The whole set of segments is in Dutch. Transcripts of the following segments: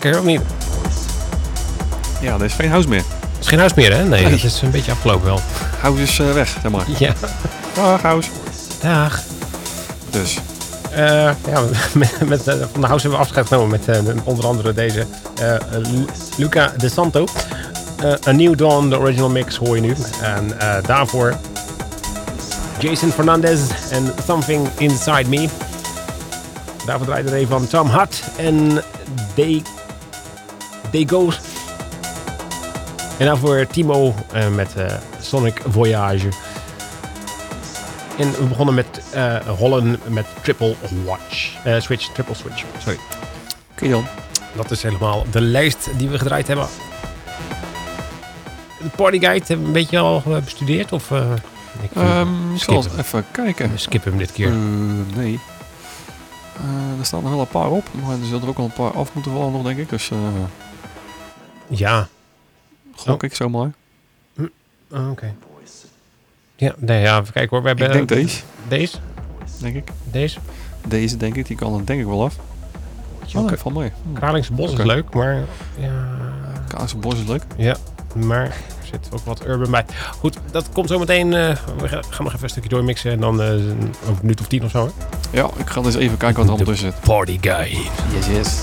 Lekker, of niet? Ja, er is geen huis meer. Het is geen huis meer, hè? Nee, Nee. dat is een beetje afgelopen wel. Huis is eh, weg, zeg maar. Ja. Dag, huis. Dag. Dus, Eh, ja, met, met, eh, van de house hebben we afscheid genomen met onder andere deze Lu- Luca De Santo. A New Dawn, de original mix hoor je nu. En daarvoor Jason Fernandez en Something Inside Me. Daarvoor draaide er een van Tom Hutt en They, They Goes. En daarvoor Timo eh, met eh, Sonic Voyage. En we begonnen met eh Holland met Triple Watch. Switch, Triple Switch. Sorry. oké dan. Dat is helemaal de lijst die we gedraaid hebben. De Party Guide hebben we een beetje al bestudeerd? Of, eh, ik Ehm ik zal even kijken. we skippen hem dit keer. Nee. Er staan nog wel een paar op, maar er zullen er ook al een paar af moeten vallen nog, denk ik. Dus ja, gok Oh. ik zomaar. Oh, oké. Ja, nee, ja, even kijken hoor. We hebben Ik denk deze, Deze? denk ik. Deze? Deze, denk ik. Die kan er denk ik wel af. Oh, Oké. mee. Hm. Kralingse Bos Oké. is leuk, maar... Ja, Kaas Bos is leuk. ja, maar er zit ook wat urban bij. Goed, dat komt zo meteen. eh, we gaan nog even een stukje doormixen en dan eh, over een minuut of tien of zo. Hè? Ja, ik ga eens even kijken wat er allemaal tussen zit. Party Guide. Yes, yes.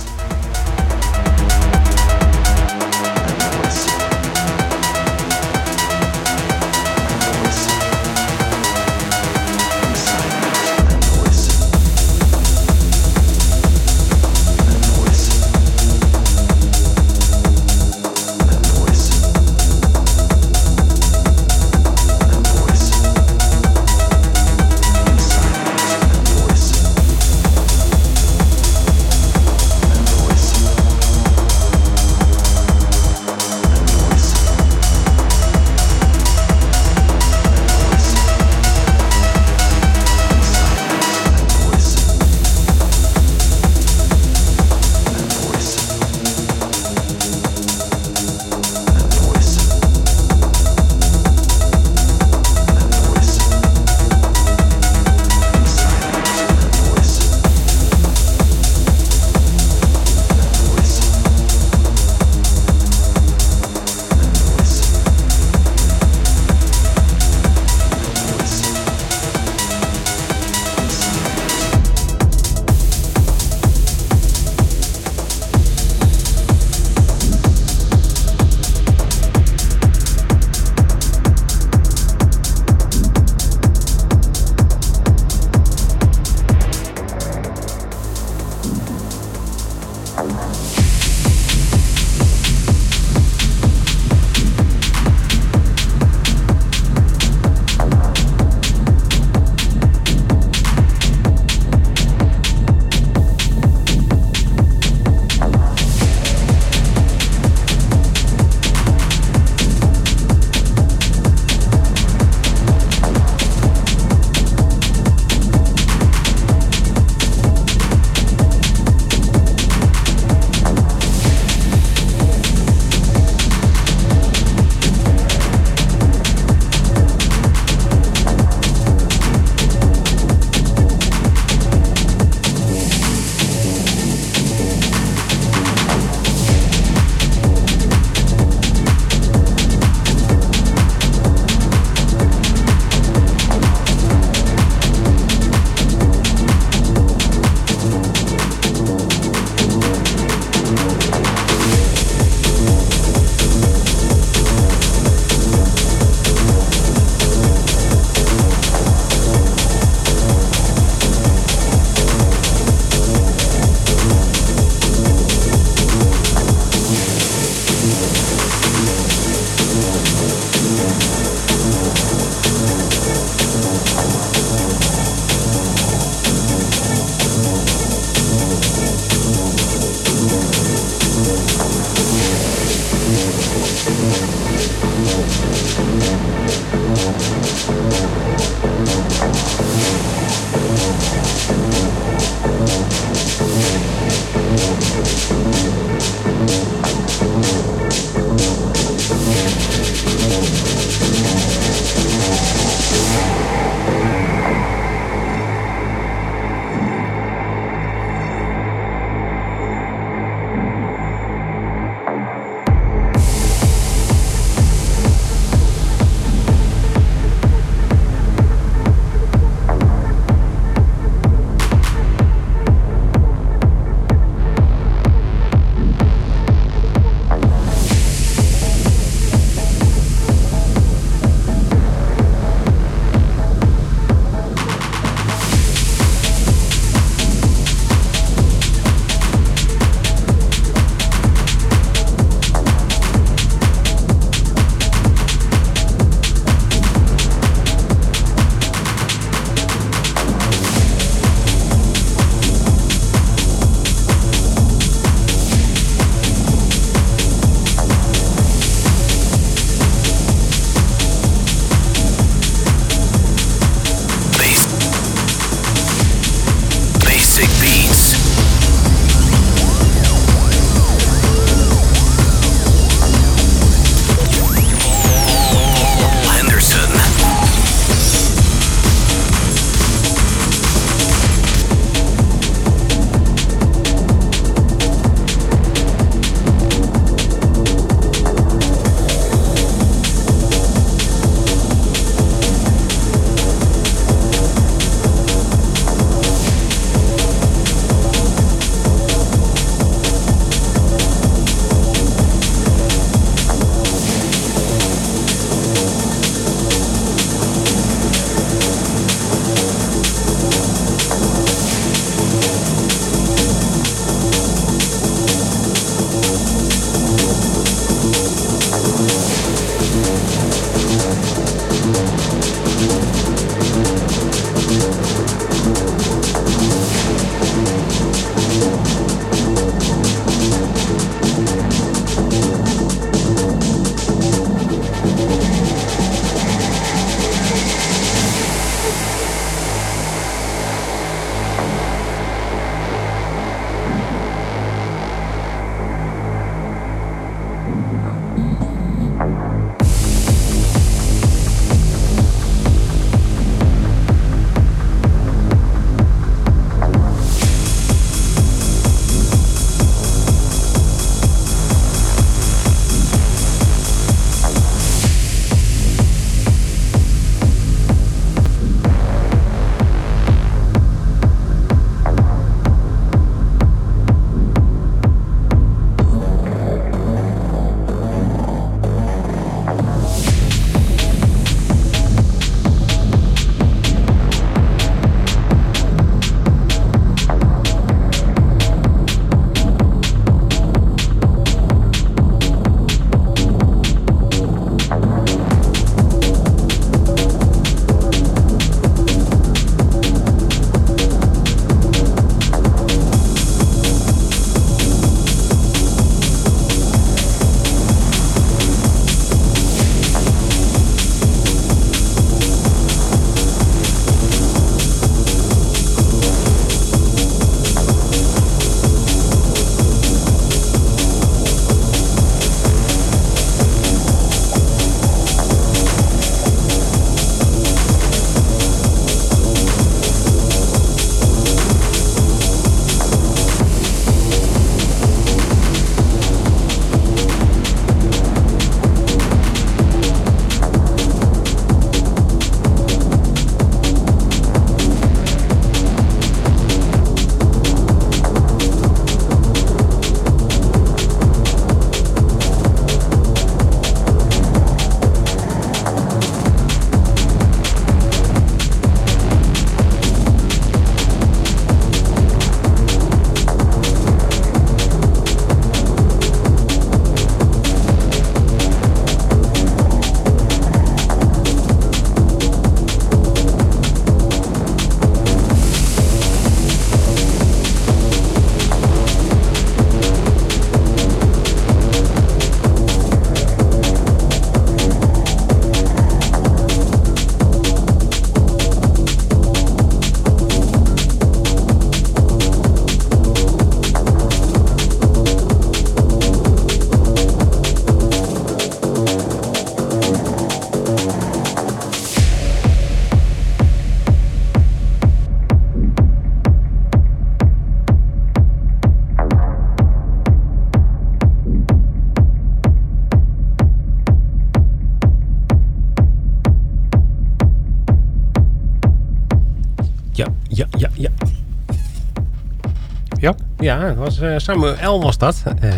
Samuel L was dat. Eh,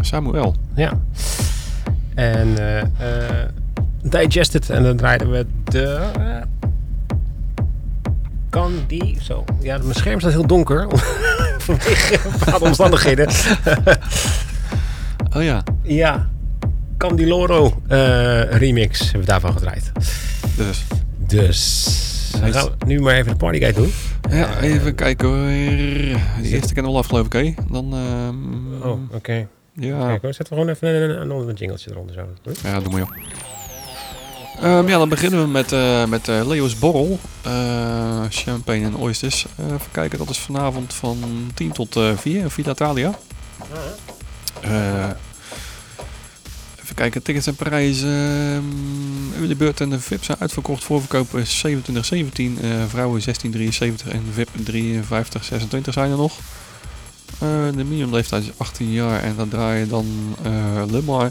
Samuel. ja. En eh, eh, Digested. En dan draaiden we de... eh, kan die... Zo. Ja, mijn scherm staat heel donker. Vanwege bepaalde omstandigheden. Oh ja, ja. Candiloro eh remix hebben we daarvan gedraaid. dus. Dus... Dan Nice. gaan we nu maar even de partyguide doen. Ja, even kijken hoor. De eerste kennen we al af geloof ik, hè? Dan, ehm, Oh, oké. ja. Kijk, hoor, zetten we gewoon even een, een, een ander jingletje eronder. Zo. Hm? Ja, doe maar joh. Ehm, ja, dan beginnen we met, eh, met eh, Leo's Borrel. Eh, champagne en oysters. Eh, even kijken, dat is vanavond van 10 tot eh 4 in Villa Italia. Even kijken, tickets en prijzen. Um, Bird en de VIP zijn uitverkocht. Voorverkoop is 2717, eh vrouwen 1673 en VIP 5326 zijn er nog. Eh, de minimumleeftijd is 18 jaar en dan draai je dan eh Lemar,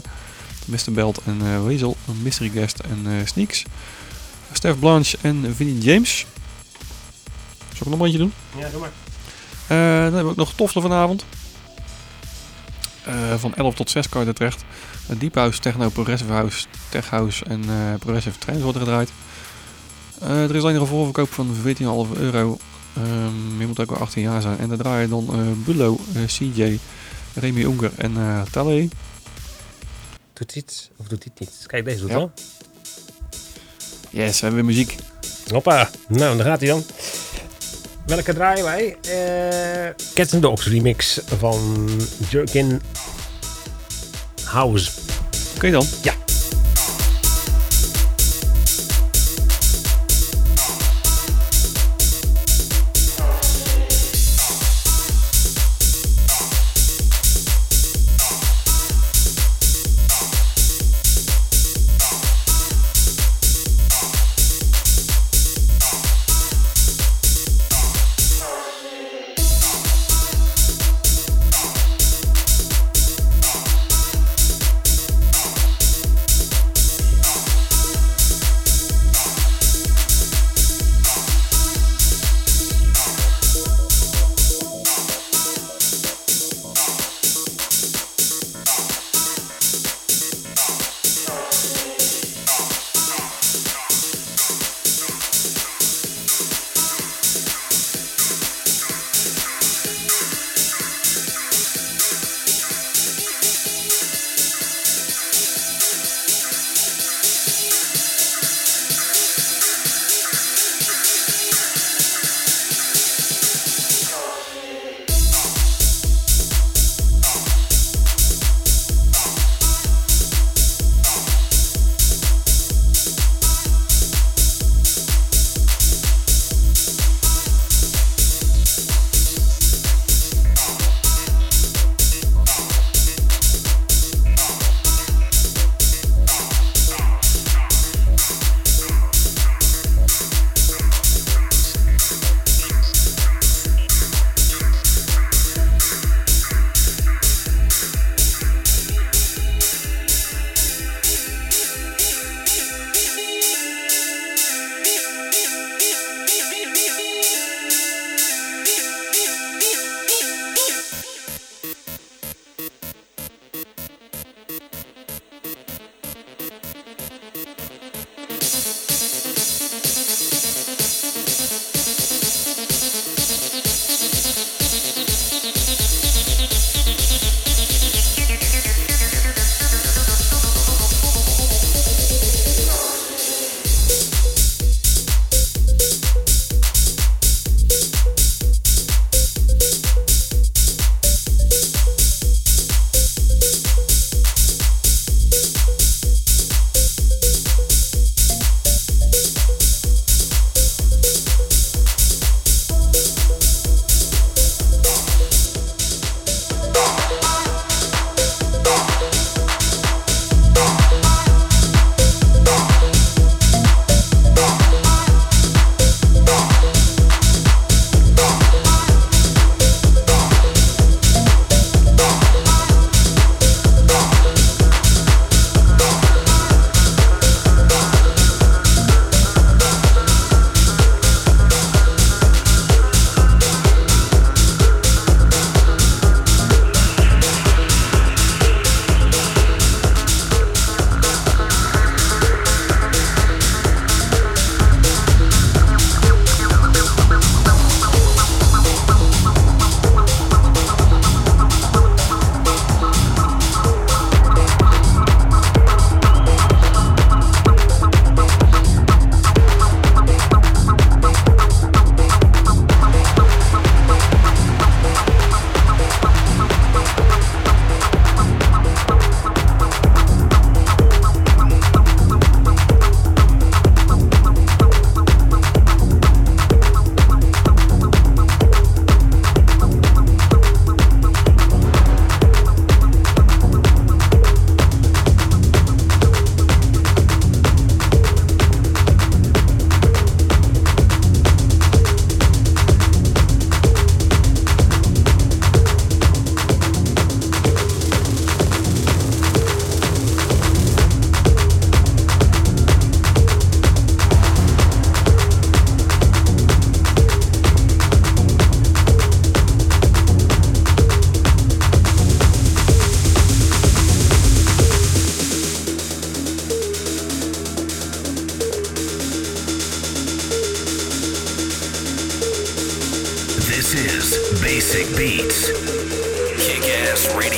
Mr. Belt en Weasel, een Mystery Guest en Sneaks. Steph Blanche en Vinnie James. Zal ik nog een bandje doen? Ja, doe maar. Dan hebben we ook nog Toffelen vanavond. Eh, van 11 tot 6 kan je er terecht. Uh, Deep House, Techno, Progressive House, Tech House en eh, Progressive Trends wordt er gedraaid. Eh, er is alleen nog een voorverkoop van 14,5 euro. Ehm, je moet ook wel 18 jaar zijn. En daar draaien dan Bulo, eh, CJ, Remy Unger en eh Talley. Doet dit of doet dit niet? Kijk, deze doet Ja. wel. Yes, we hebben weer muziek. Hoppa. Nou, daar gaat hij dan. Welke draaien wij? Eh Cats and Dogs remix van Jerkin House. Oké dan. Ja.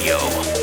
Radio.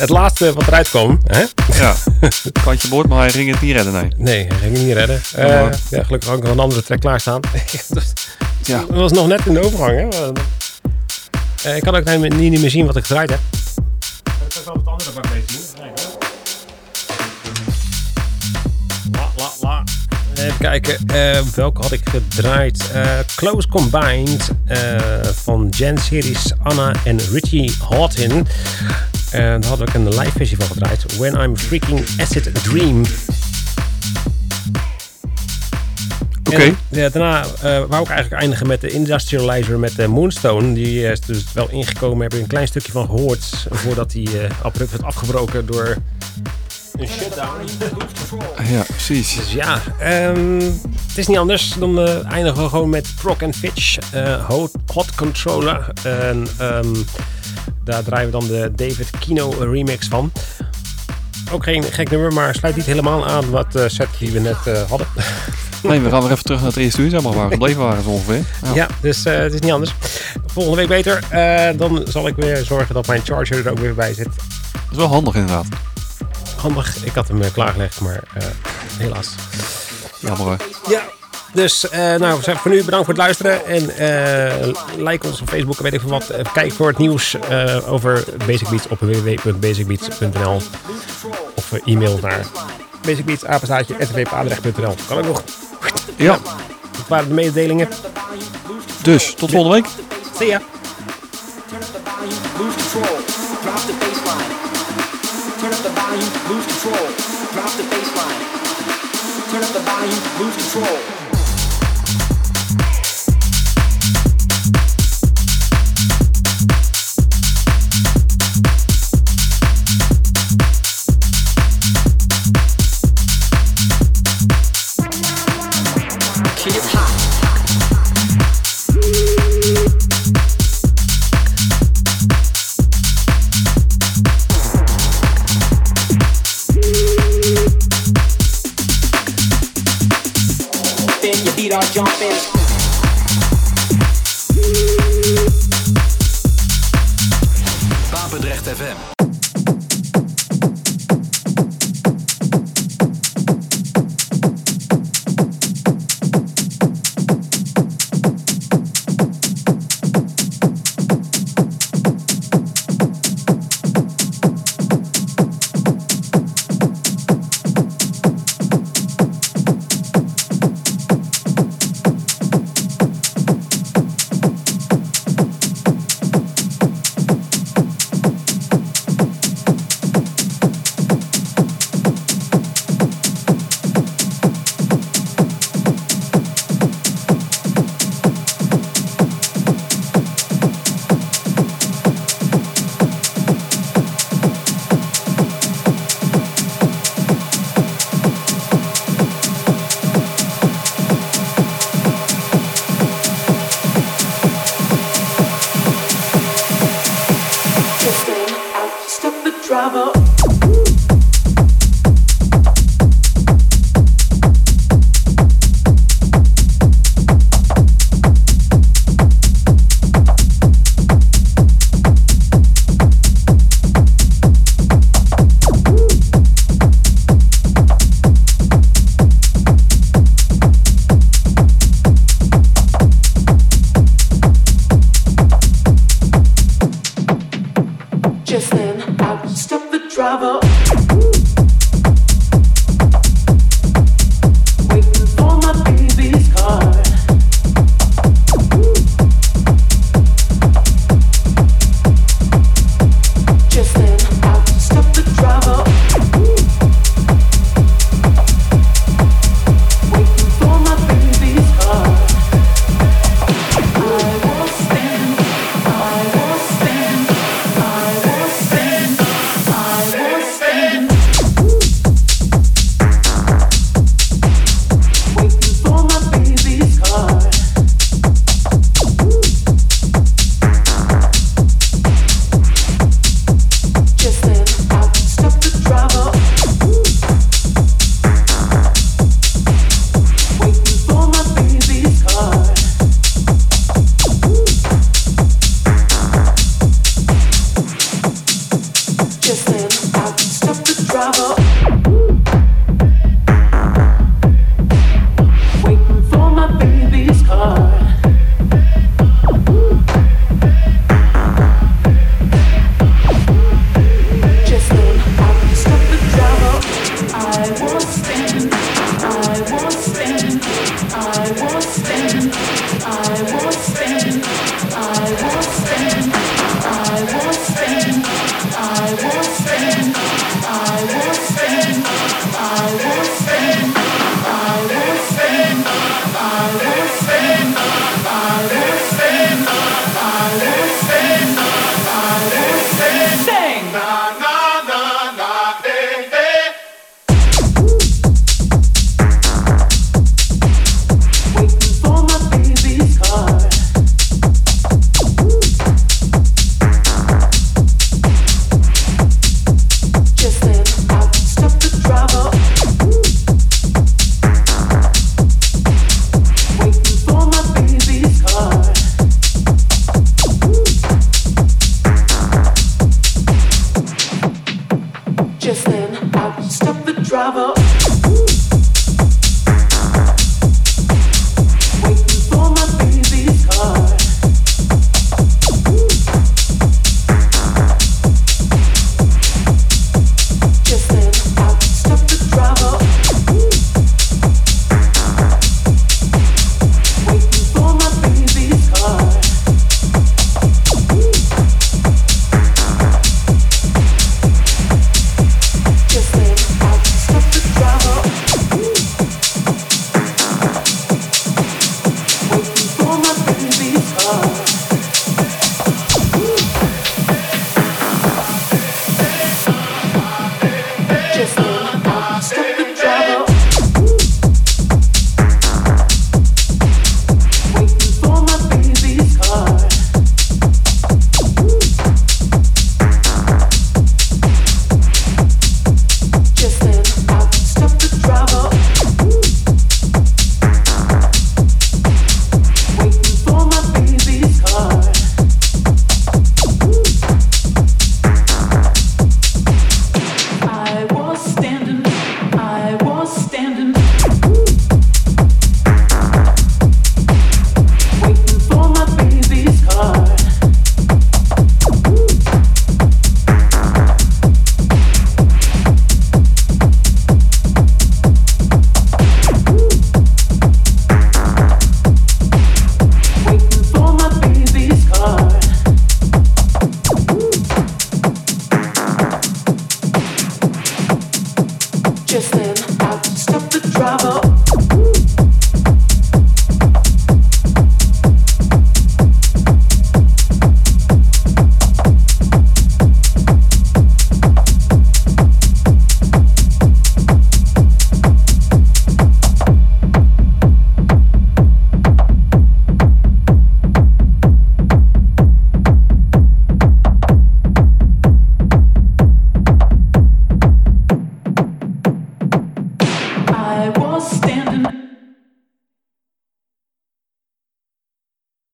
Het laatste wat eruit kwam. Hè? Ja, kantje boord, maar hij ging het niet redden, nee. Nee, hij ging het niet redden. Eh, maar- ja, gelukkig had ik nog een andere track klaarstaan. Dus Ja. Dat was nog net in de overgang. Hè? Eh, ik kan ook niet, niet meer zien wat ik gedraaid heb. Ik kan wel wat andere bak mee zien. La, la, la. Even kijken, eh, welke had ik gedraaid? Eh, Close Combined eh, van Jen Series, Anna en Richie Houghton. En daar had ik een live versie van gedraaid. When I'm Freaking Acid Dream. Oké. Ja, daarna eh wou ik eigenlijk eindigen met de Industrializer met de Moonstone. Die eh, is dus wel ingekomen. Heb ik een klein stukje van gehoord. Voordat die eh abrupt werd afgebroken door Een shutdown. Ja, precies. Dus ja, ehm, het is niet anders. Dan eh, eindigen we gewoon met Proc and Fitch. eh, hot, hot Controller. En ehm, daar draaien we dan de David Kino remix van. Ook geen gek nummer, maar sluit niet helemaal aan wat de set die we net eh, hadden. Nee, we gaan weer even terug naar het eerste uur, zeg maar, waar we gebleven waren zo ongeveer. Ja. Ja, dus eh, het is niet anders. Volgende week beter. Eh, dan zal ik weer zorgen dat mijn charger er ook weer bij zit. Dat is wel handig inderdaad. Handig, ik had hem eh, klaargelegd, maar eh, helaas. Jammer hoor. Ja. Dus, eh, nou, zeg voor nu bedankt voor het luisteren. En eh, like ons op Facebook en weet ik veel wat. Kijk voor het nieuws eh, over Basic Beats op www.basicbeats.nl. Of e-mail naar basicbeats.apenstaatje.nl. Kan ook nog. Ja, Dat waren de mededelingen. dus tot volgende week. Zie ya. Turn up the volume, lose control, jumping.